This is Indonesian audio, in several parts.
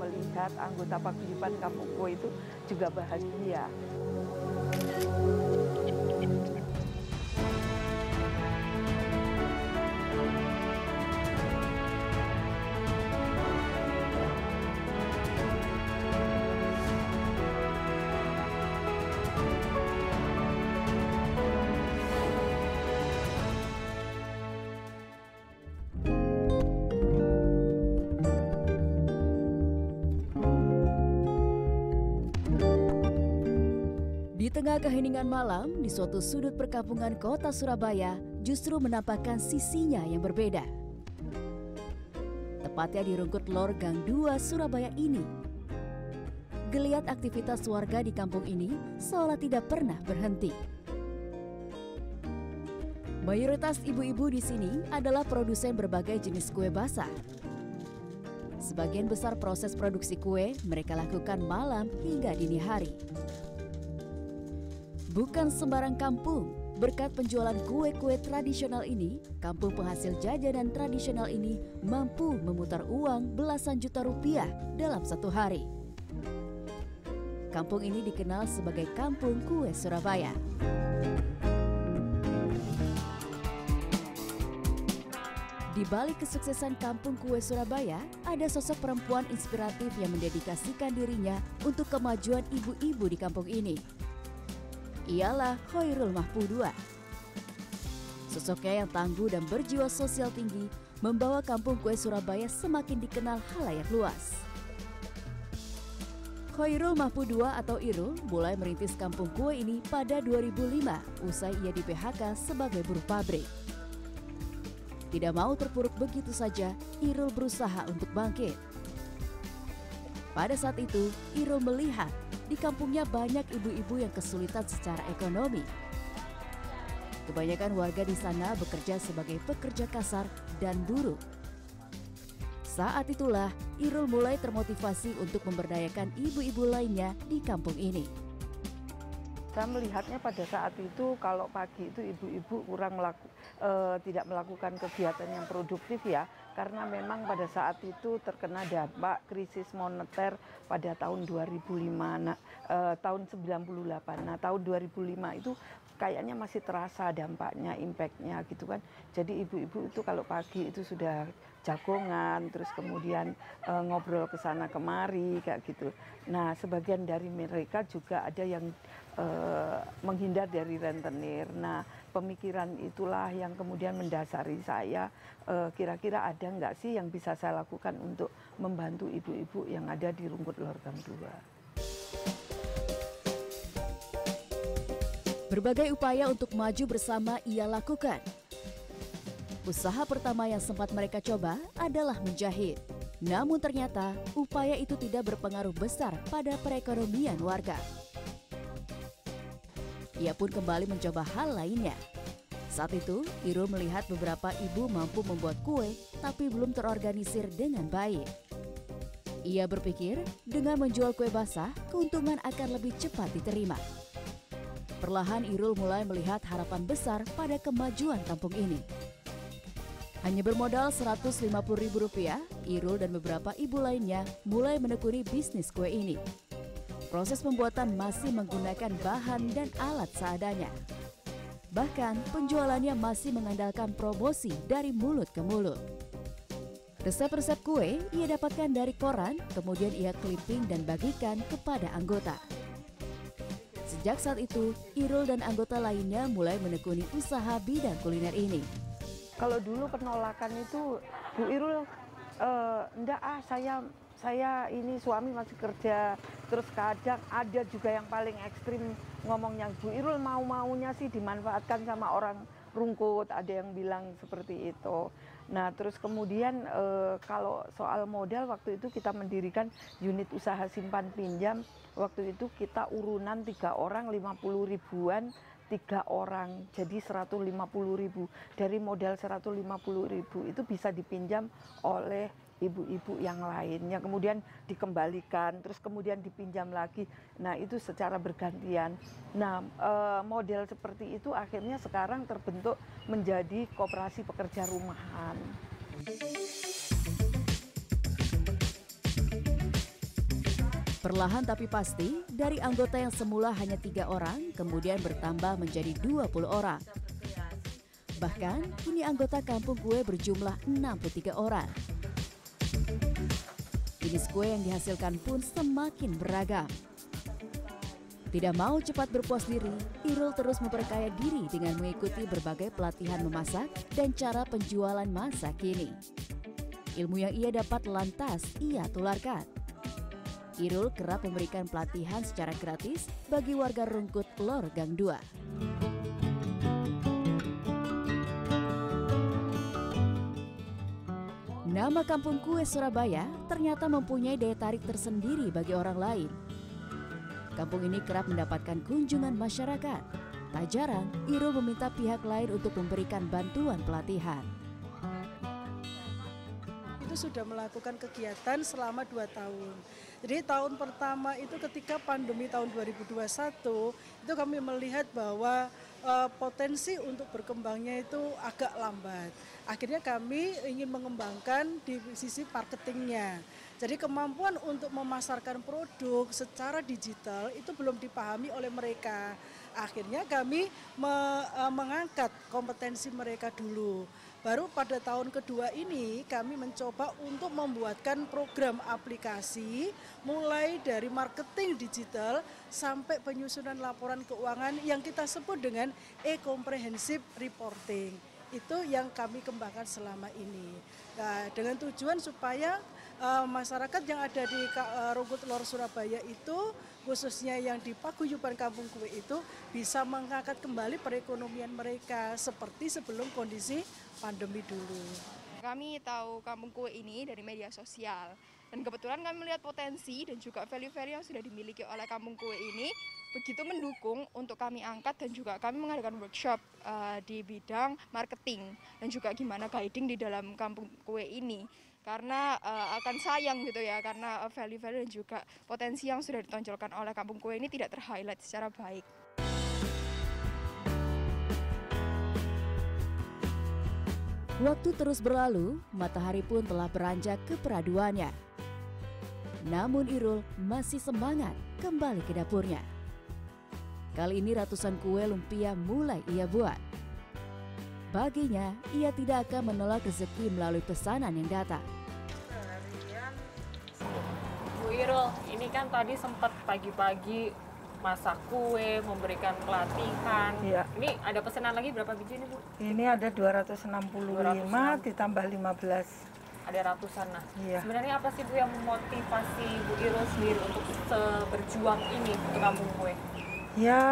melihat anggota paguyuban Kampung Kue itu juga bahagia. Tengah keheningan malam, di suatu sudut perkampungan kota Surabaya justru menampakkan sisinya yang berbeda. Tepatnya di Rungkut Lor Gang 2 Surabaya ini. Geliat aktivitas warga di kampung ini seolah tidak pernah berhenti. Mayoritas ibu-ibu di sini adalah produsen berbagai jenis kue basah. Sebagian besar proses produksi kue mereka lakukan malam hingga dini hari. Bukan sembarang kampung, berkat penjualan kue-kue tradisional ini, kampung penghasil jajanan tradisional ini mampu memutar uang belasan juta rupiah dalam satu hari. Kampung ini dikenal sebagai Kampung Kue Surabaya. Di balik kesuksesan Kampung Kue Surabaya, ada sosok perempuan inspiratif yang mendedikasikan dirinya untuk kemajuan ibu-ibu di kampung ini ialah Khairul Mahpudua. Sosoknya yang tangguh dan berjiwa sosial tinggi membawa kampung kue Surabaya semakin dikenal halayak luas. Khairul Mahpudua atau Irul mulai merintis kampung kue ini pada 2005 usai ia di PHK sebagai buruh pabrik. Tidak mau terpuruk begitu saja, Irul berusaha untuk bangkit. Pada saat itu, Irul melihat di kampungnya banyak ibu-ibu yang kesulitan secara ekonomi. Kebanyakan warga di sana bekerja sebagai pekerja kasar dan buruh. Saat itulah Irul mulai termotivasi untuk memberdayakan ibu-ibu lainnya di kampung ini. Saya melihatnya pada saat itu kalau pagi itu ibu-ibu kurang melaku, eh, tidak melakukan kegiatan yang produktif ya. Karena memang pada saat itu terkena dampak krisis moneter pada tahun 2005 nah, eh, tahun 98 nah tahun 2005 itu kayaknya masih terasa dampaknya impactnya gitu kan. Jadi ibu-ibu itu kalau pagi itu sudah jagongan terus kemudian e, ngobrol ke sana kemari kayak gitu nah sebagian dari mereka juga ada yang e, menghindar dari rentenir nah pemikiran itulah yang kemudian mendasari saya eh, kira-kira ada nggak sih yang bisa saya lakukan untuk membantu ibu-ibu yang ada di Rungkut Lorgam 2. Berbagai upaya untuk maju bersama ia lakukan. Usaha pertama yang sempat mereka coba adalah menjahit. Namun ternyata upaya itu tidak berpengaruh besar pada perekonomian warga. Ia pun kembali mencoba hal lainnya. Saat itu, Irul melihat beberapa ibu mampu membuat kue, tapi belum terorganisir dengan baik. Ia berpikir, dengan menjual kue basah, keuntungan akan lebih cepat diterima. Perlahan Irul mulai melihat harapan besar pada kemajuan kampung ini. Hanya bermodal Rp150.000, Irul dan beberapa ibu lainnya mulai menekuni bisnis kue ini. Proses pembuatan masih menggunakan bahan dan alat seadanya. Bahkan penjualannya masih mengandalkan promosi dari mulut ke mulut. Resep-resep kue ia dapatkan dari koran, kemudian ia clipping dan bagikan kepada anggota. Sejak saat itu, Irul dan anggota lainnya mulai menekuni usaha bidang kuliner ini. Kalau dulu penolakan itu, Bu Irul, uh, enggak ah saya saya ini suami masih kerja terus kadang ada juga yang paling ekstrim ngomongnya Bu Irul mau-maunya sih dimanfaatkan sama orang rungkut ada yang bilang seperti itu. Nah terus kemudian e, kalau soal modal waktu itu kita mendirikan unit usaha simpan pinjam. Waktu itu kita urunan tiga orang 50 ribuan tiga orang jadi 150 ribu. Dari modal 150 ribu itu bisa dipinjam oleh ibu-ibu yang lainnya. Kemudian dikembalikan terus kemudian dipinjam lagi. Nah itu secara bergantian. Nah e, model seperti itu akhirnya sekarang terbentuk menjadi koperasi pekerja rumahan Perlahan tapi pasti, dari anggota yang semula hanya tiga orang, kemudian bertambah menjadi 20 orang. Bahkan, kini anggota kampung kue berjumlah 63 orang. Jenis kue yang dihasilkan pun semakin beragam. Tidak mau cepat berpuas diri, Irul terus memperkaya diri dengan mengikuti berbagai pelatihan memasak dan cara penjualan masa kini. Ilmu yang ia dapat lantas ia tularkan. Irul kerap memberikan pelatihan secara gratis bagi warga Rungkut Lor Gang 2. Nama kampung kue Surabaya ternyata mempunyai daya tarik tersendiri bagi orang lain. Kampung ini kerap mendapatkan kunjungan masyarakat. Tak jarang, Irul meminta pihak lain untuk memberikan bantuan pelatihan itu sudah melakukan kegiatan selama dua tahun. Jadi tahun pertama itu ketika pandemi tahun 2021 itu kami melihat bahwa uh, potensi untuk berkembangnya itu agak lambat. Akhirnya kami ingin mengembangkan di sisi marketingnya. Jadi kemampuan untuk memasarkan produk secara digital itu belum dipahami oleh mereka. Akhirnya kami me, uh, mengangkat kompetensi mereka dulu. Baru pada tahun kedua ini kami mencoba untuk membuatkan program aplikasi mulai dari marketing digital sampai penyusunan laporan keuangan yang kita sebut dengan e-comprehensive reporting. Itu yang kami kembangkan selama ini. Nah, dengan tujuan supaya uh, masyarakat yang ada di uh, Rungkut Lor Surabaya itu khususnya yang di Paguyuban Kampung Kue itu bisa mengangkat kembali perekonomian mereka seperti sebelum kondisi pandemi dulu. Kami tahu Kampung Kue ini dari media sosial dan kebetulan kami melihat potensi dan juga value-value yang sudah dimiliki oleh Kampung Kue ini begitu mendukung untuk kami angkat dan juga kami mengadakan workshop uh, di bidang marketing dan juga gimana guiding di dalam Kampung Kue ini karena uh, akan sayang gitu ya karena value-value dan juga potensi yang sudah ditonjolkan oleh kampung kue ini tidak terhighlight secara baik. Waktu terus berlalu, matahari pun telah beranjak ke peraduannya. Namun Irul masih semangat kembali ke dapurnya. Kali ini ratusan kue lumpia mulai ia buat. Baginya, ia tidak akan menolak rezeki melalui pesanan yang datang. Bu Irul, ini kan tadi sempat pagi-pagi masak kue, memberikan pelatihan. Iya. Ini ada pesanan lagi berapa biji nih Bu? Ini ada 265 260. ditambah 15. Ada ratusan nah. Iya. Sebenarnya apa sih Bu yang memotivasi Bu Irul sendiri untuk berjuang ini untuk kampung kue? Ya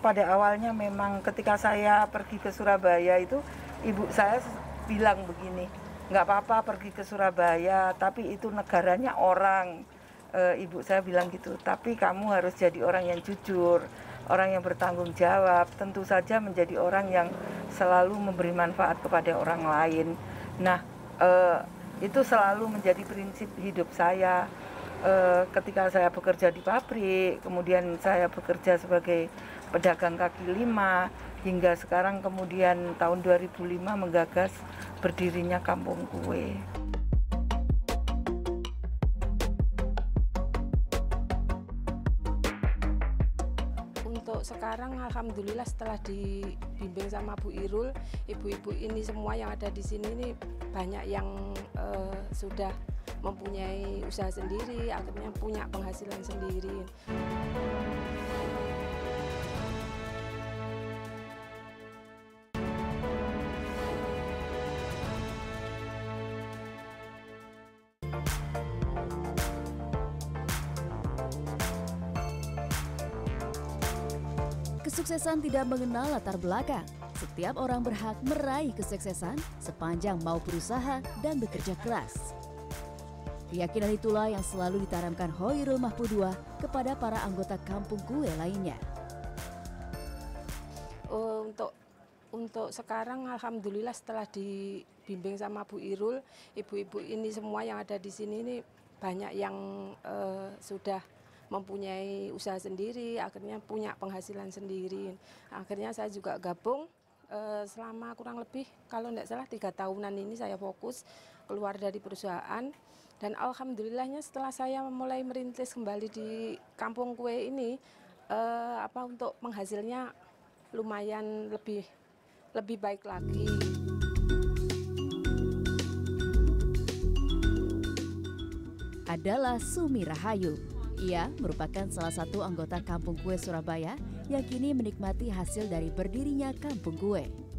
pada awalnya memang ketika saya pergi ke Surabaya itu ibu saya bilang begini, nggak apa-apa pergi ke Surabaya, tapi itu negaranya orang. E, ibu saya bilang gitu, tapi kamu harus jadi orang yang jujur, orang yang bertanggung jawab, tentu saja menjadi orang yang selalu memberi manfaat kepada orang lain. Nah, e, itu selalu menjadi prinsip hidup saya uh, ketika saya bekerja di pabrik, kemudian saya bekerja sebagai pedagang kaki lima, hingga sekarang kemudian tahun 2005 menggagas berdirinya Kampung Kue. Untuk sekarang alhamdulillah setelah dibimbing sama Bu Irul, ibu-ibu ini semua yang ada di sini ini banyak yang uh, sudah mempunyai usaha sendiri, akhirnya punya penghasilan sendiri. Kesuksesan tidak mengenal latar belakang. Setiap orang berhak meraih kesuksesan sepanjang mau berusaha dan bekerja keras. Keyakinan itulah yang selalu ditanamkan Hoirul Mahpudua kepada para anggota kampung kue lainnya. Untuk untuk sekarang alhamdulillah setelah dibimbing sama Bu Irul, ibu-ibu ini semua yang ada di sini ini banyak yang uh, sudah mempunyai usaha sendiri, akhirnya punya penghasilan sendiri. Akhirnya saya juga gabung uh, selama kurang lebih kalau tidak salah tiga tahunan ini saya fokus keluar dari perusahaan Dan alhamdulillahnya setelah saya mulai merintis kembali di kampung kue ini, eh, apa untuk penghasilnya lumayan lebih lebih baik lagi. adalah Sumi Rahayu. Ia merupakan salah satu anggota Kampung Kue Surabaya yang kini menikmati hasil dari berdirinya Kampung Kue.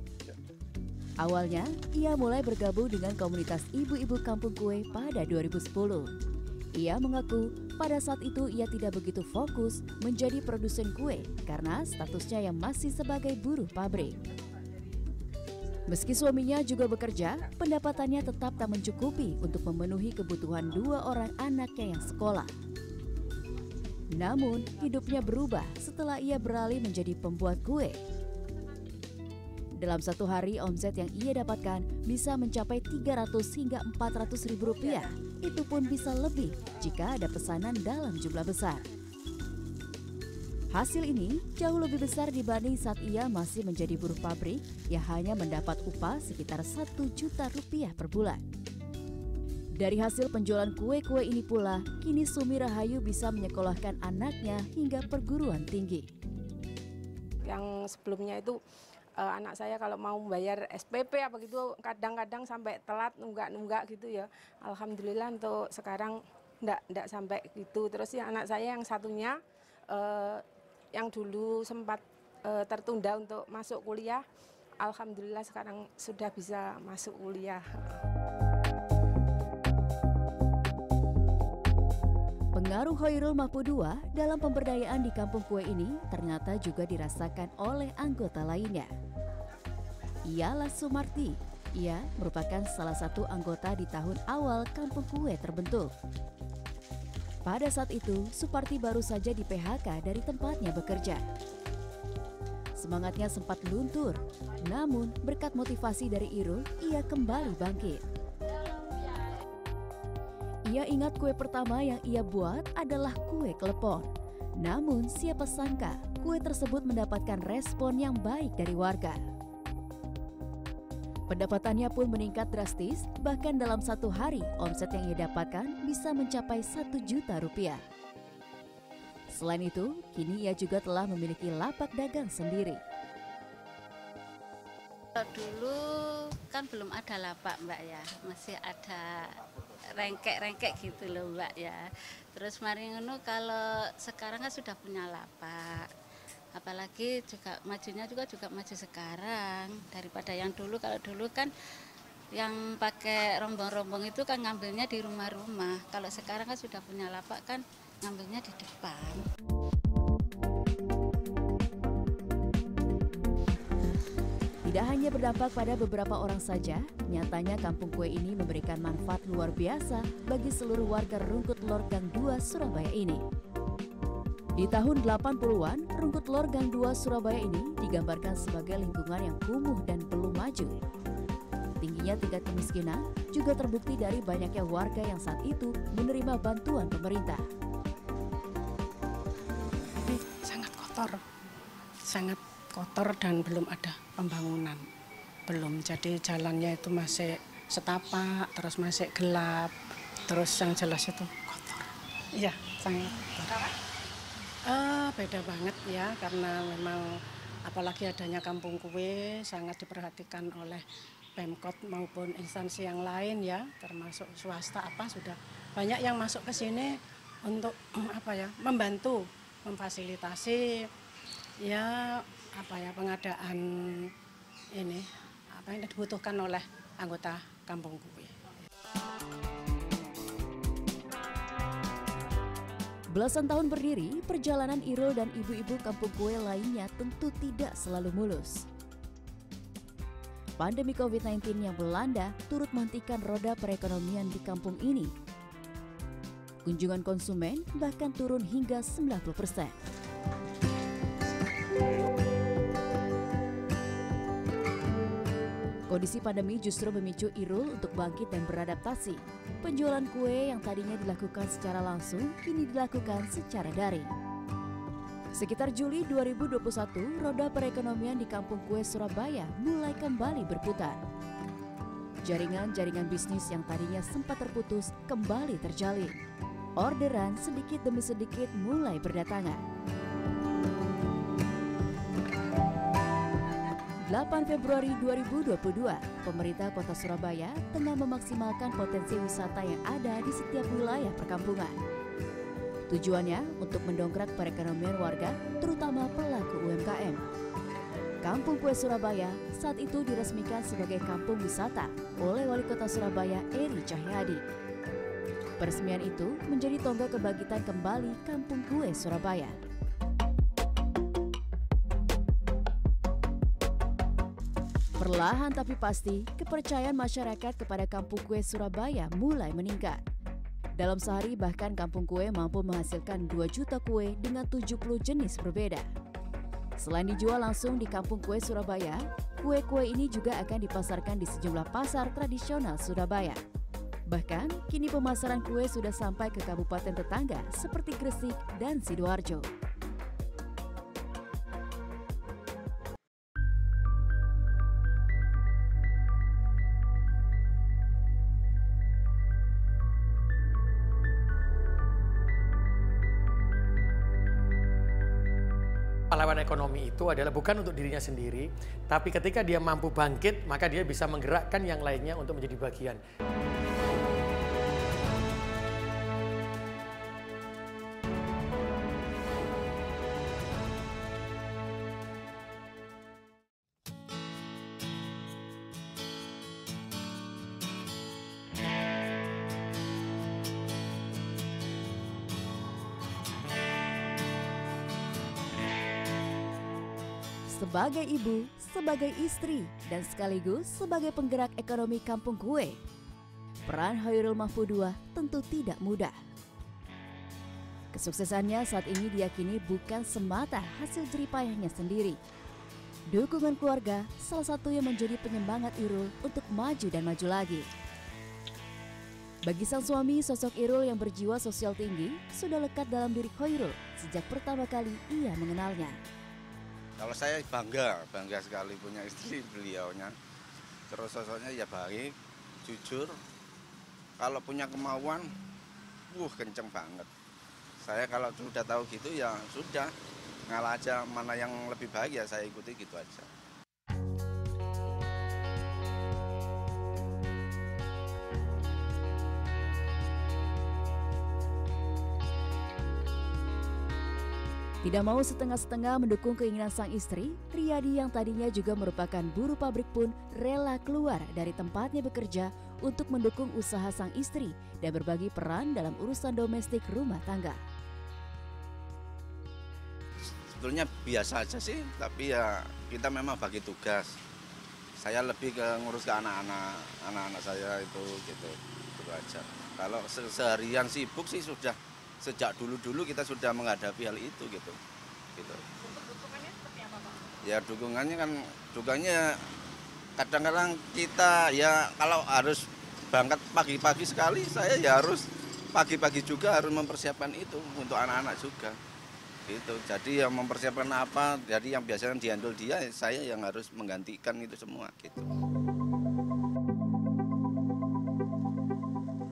Awalnya, ia mulai bergabung dengan komunitas ibu-ibu kampung kue pada 2010. Ia mengaku pada saat itu ia tidak begitu fokus menjadi produsen kue karena statusnya yang masih sebagai buruh pabrik. Meski suaminya juga bekerja, pendapatannya tetap tak mencukupi untuk memenuhi kebutuhan dua orang anaknya yang sekolah. Namun, hidupnya berubah setelah ia beralih menjadi pembuat kue. Dalam satu hari, omset yang ia dapatkan bisa mencapai 300 hingga 400 ribu rupiah. Itu pun bisa lebih jika ada pesanan dalam jumlah besar. Hasil ini jauh lebih besar dibanding saat ia masih menjadi buruh pabrik yang hanya mendapat upah sekitar 1 juta rupiah per bulan. Dari hasil penjualan kue-kue ini pula, kini Sumi Rahayu bisa menyekolahkan anaknya hingga perguruan tinggi. Yang sebelumnya itu eh, anak saya kalau mau membayar SPP apa gitu kadang-kadang sampai telat nunggak-nunggak gitu ya. Alhamdulillah untuk sekarang enggak enggak sampai gitu. Terus ya anak saya yang satunya eh, yang dulu sempat eh, tertunda untuk masuk kuliah, alhamdulillah sekarang sudah bisa masuk kuliah. Pengaruh Hoirul Mahpudua dalam pemberdayaan di kampung kue ini ternyata juga dirasakan oleh anggota lainnya. Ialah Sumarti. Ia merupakan salah satu anggota di tahun awal kampung kue terbentuk. Pada saat itu, Suparti baru saja di PHK dari tempatnya bekerja. Semangatnya sempat luntur, namun berkat motivasi dari Irul, ia kembali bangkit. Ia ingat kue pertama yang ia buat adalah kue klepon. Namun siapa sangka kue tersebut mendapatkan respon yang baik dari warga. Pendapatannya pun meningkat drastis, bahkan dalam satu hari omset yang ia dapatkan bisa mencapai satu juta rupiah. Selain itu, kini ia juga telah memiliki lapak dagang sendiri. Dulu kan belum ada lapak mbak ya, masih ada rengkek-rengkek gitu loh mbak ya. Terus mari ngono kalau sekarang kan sudah punya lapak, apalagi juga majunya juga juga maju sekarang. Daripada yang dulu kalau dulu kan yang pakai rombong-rombong itu kan ngambilnya di rumah-rumah. Kalau sekarang kan sudah punya lapak kan ngambilnya di depan berdampak pada beberapa orang saja, nyatanya kampung kue ini memberikan manfaat luar biasa bagi seluruh warga Rungkut Lor Gang 2 Surabaya ini. Di tahun 80-an, Rungkut Lor Gang 2 Surabaya ini digambarkan sebagai lingkungan yang kumuh dan belum maju. Tingginya tingkat kemiskinan juga terbukti dari banyaknya warga yang saat itu menerima bantuan pemerintah. Sangat kotor, sangat kotor dan belum ada pembangunan. Belum, jadi jalannya itu masih setapak, terus masih gelap, terus yang jelas itu kotor. Iya, sangat kotor. Eh, beda banget ya, karena memang apalagi adanya kampung kue sangat diperhatikan oleh Pemkot maupun instansi yang lain ya, termasuk swasta apa sudah banyak yang masuk ke sini untuk apa ya, membantu, memfasilitasi ya apa ya pengadaan ini apa yang dibutuhkan oleh anggota kampung kue. Belasan tahun berdiri, perjalanan Irul dan ibu-ibu kampung kue lainnya tentu tidak selalu mulus. Pandemi COVID-19 yang melanda turut menghentikan roda perekonomian di kampung ini. Kunjungan konsumen bahkan turun hingga 90 persen. Kondisi pandemi justru memicu Irul untuk bangkit dan beradaptasi. Penjualan kue yang tadinya dilakukan secara langsung kini dilakukan secara daring. Sekitar Juli 2021, roda perekonomian di Kampung Kue Surabaya mulai kembali berputar. jaringan-jaringan bisnis yang tadinya sempat terputus kembali terjalin. Orderan sedikit demi sedikit mulai berdatangan. 8 Februari 2022, pemerintah kota Surabaya tengah memaksimalkan potensi wisata yang ada di setiap wilayah perkampungan. Tujuannya untuk mendongkrak perekonomian warga, terutama pelaku UMKM. Kampung Kue Surabaya saat itu diresmikan sebagai kampung wisata oleh Wali Kota Surabaya Eri Cahyadi. Peresmian itu menjadi tonggak kebangkitan kembali Kampung Kue Surabaya. Perlahan tapi pasti, kepercayaan masyarakat kepada Kampung Kue Surabaya mulai meningkat. Dalam sehari bahkan Kampung Kue mampu menghasilkan 2 juta kue dengan 70 jenis berbeda. Selain dijual langsung di Kampung Kue Surabaya, kue-kue ini juga akan dipasarkan di sejumlah pasar tradisional Surabaya. Bahkan, kini pemasaran kue sudah sampai ke kabupaten tetangga seperti Gresik dan Sidoarjo. Pahlawan ekonomi itu adalah bukan untuk dirinya sendiri, tapi ketika dia mampu bangkit, maka dia bisa menggerakkan yang lainnya untuk menjadi bagian. Sebagai ibu, sebagai istri, dan sekaligus sebagai penggerak ekonomi kampung kue. Peran Hoirul Mahfudua tentu tidak mudah. Kesuksesannya saat ini diyakini bukan semata hasil jeripayahnya sendiri. Dukungan keluarga salah satu yang menjadi penyemangat Irul untuk maju dan maju lagi. Bagi sang suami, sosok Irul yang berjiwa sosial tinggi sudah lekat dalam diri Hoirul sejak pertama kali ia mengenalnya. Kalau saya bangga, bangga sekali punya istri beliaunya. Terus sosoknya ya baik, jujur. Kalau punya kemauan, wuh kenceng banget. Saya kalau sudah tahu gitu ya sudah, ngalah aja mana yang lebih baik ya saya ikuti gitu aja. Tidak mau setengah-setengah mendukung keinginan sang istri, Riyadi yang tadinya juga merupakan buruh pabrik pun rela keluar dari tempatnya bekerja untuk mendukung usaha sang istri dan berbagi peran dalam urusan domestik rumah tangga. Sebetulnya biasa aja sih, tapi ya kita memang bagi tugas. Saya lebih ke ngurus ke anak-anak, anak-anak saya itu gitu, gitu aja. Kalau seharian sibuk sih sudah sejak dulu-dulu kita sudah menghadapi hal itu gitu. Gitu. dukungannya seperti apa Pak? Ya dukungannya kan dukungannya kadang-kadang kita ya kalau harus berangkat pagi-pagi sekali saya ya harus pagi-pagi juga harus mempersiapkan itu untuk anak-anak juga gitu jadi yang mempersiapkan apa jadi yang biasanya dihandle dia saya yang harus menggantikan itu semua gitu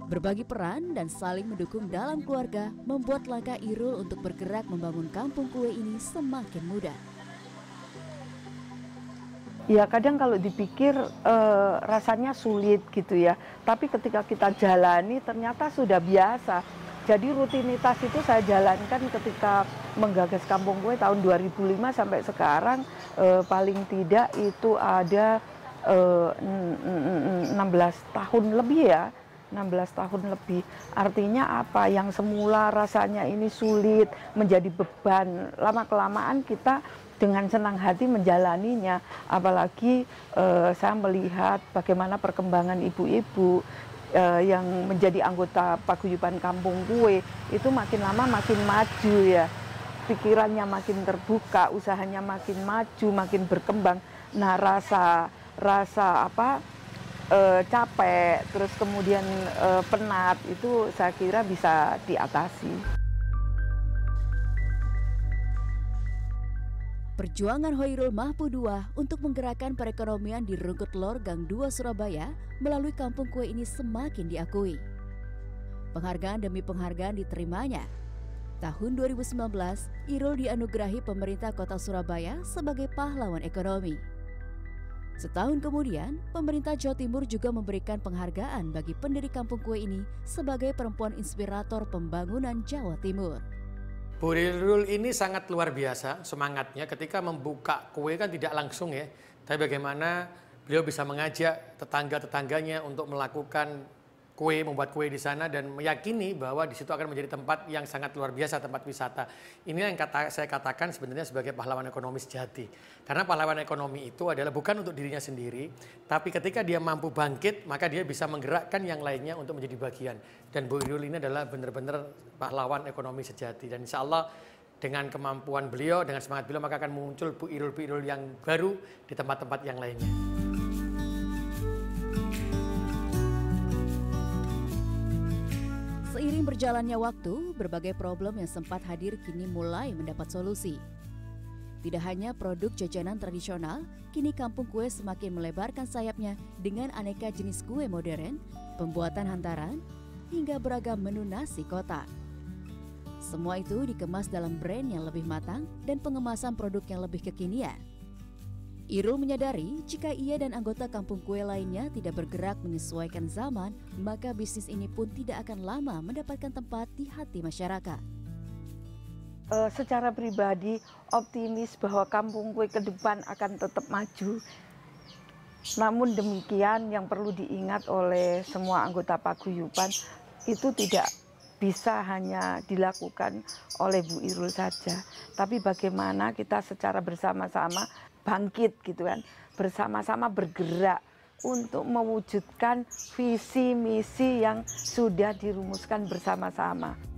Berbagi peran dan saling mendukung dalam keluarga membuat langkah Irul untuk bergerak membangun kampung kue ini semakin mudah. Ya kadang kalau dipikir eh, rasanya sulit gitu ya, tapi ketika kita jalani ternyata sudah biasa. Jadi rutinitas itu saya jalankan ketika menggagas kampung kue tahun 2005 sampai sekarang eh, paling tidak itu ada eh, 16 tahun lebih ya 16 tahun lebih. Artinya apa? Yang semula rasanya ini sulit, menjadi beban. Lama-kelamaan kita dengan senang hati menjalaninya. Apalagi eh, saya melihat bagaimana perkembangan ibu-ibu eh, yang menjadi anggota paguyuban kampung kue itu makin lama makin maju ya. Pikirannya makin terbuka, usahanya makin maju, makin berkembang. Nah, rasa rasa apa? Uh, capek, terus kemudian uh, penat itu saya kira bisa diatasi. Perjuangan Hoirul Mahpudua untuk menggerakkan perekonomian di Rungkut Lor Gang 2 Surabaya melalui kampung kue ini semakin diakui. Penghargaan demi penghargaan diterimanya. Tahun 2019, Irul dianugerahi pemerintah kota Surabaya sebagai pahlawan ekonomi. Setahun kemudian, pemerintah Jawa Timur juga memberikan penghargaan bagi pendiri kampung kue ini sebagai perempuan inspirator pembangunan Jawa Timur. Bu Rirul ini sangat luar biasa semangatnya ketika membuka kue kan tidak langsung ya. Tapi bagaimana beliau bisa mengajak tetangga-tetangganya untuk melakukan kue, membuat kue di sana dan meyakini bahwa di situ akan menjadi tempat yang sangat luar biasa, tempat wisata. Ini yang kata, saya katakan sebenarnya sebagai pahlawan ekonomi sejati. Karena pahlawan ekonomi itu adalah bukan untuk dirinya sendiri, tapi ketika dia mampu bangkit, maka dia bisa menggerakkan yang lainnya untuk menjadi bagian. Dan Bu Irul ini adalah benar-benar pahlawan ekonomi sejati. Dan insya Allah dengan kemampuan beliau, dengan semangat beliau, maka akan muncul Bu Irul-Bu Irul yang baru di tempat-tempat yang lainnya. Seiring berjalannya waktu, berbagai problem yang sempat hadir kini mulai mendapat solusi. Tidak hanya produk jajanan tradisional, kini kampung kue semakin melebarkan sayapnya dengan aneka jenis kue modern, pembuatan hantaran, hingga beragam menu nasi kotak. Semua itu dikemas dalam brand yang lebih matang dan pengemasan produk yang lebih kekinian. Irul menyadari jika ia dan anggota kampung kue lainnya tidak bergerak menyesuaikan zaman, maka bisnis ini pun tidak akan lama mendapatkan tempat di hati masyarakat. Uh, secara pribadi optimis bahwa kampung kue ke depan akan tetap maju. Namun demikian yang perlu diingat oleh semua anggota paguyuban itu tidak bisa hanya dilakukan oleh Bu Irul saja, tapi bagaimana kita secara bersama-sama bangkit gitu kan bersama-sama bergerak untuk mewujudkan visi misi yang sudah dirumuskan bersama-sama.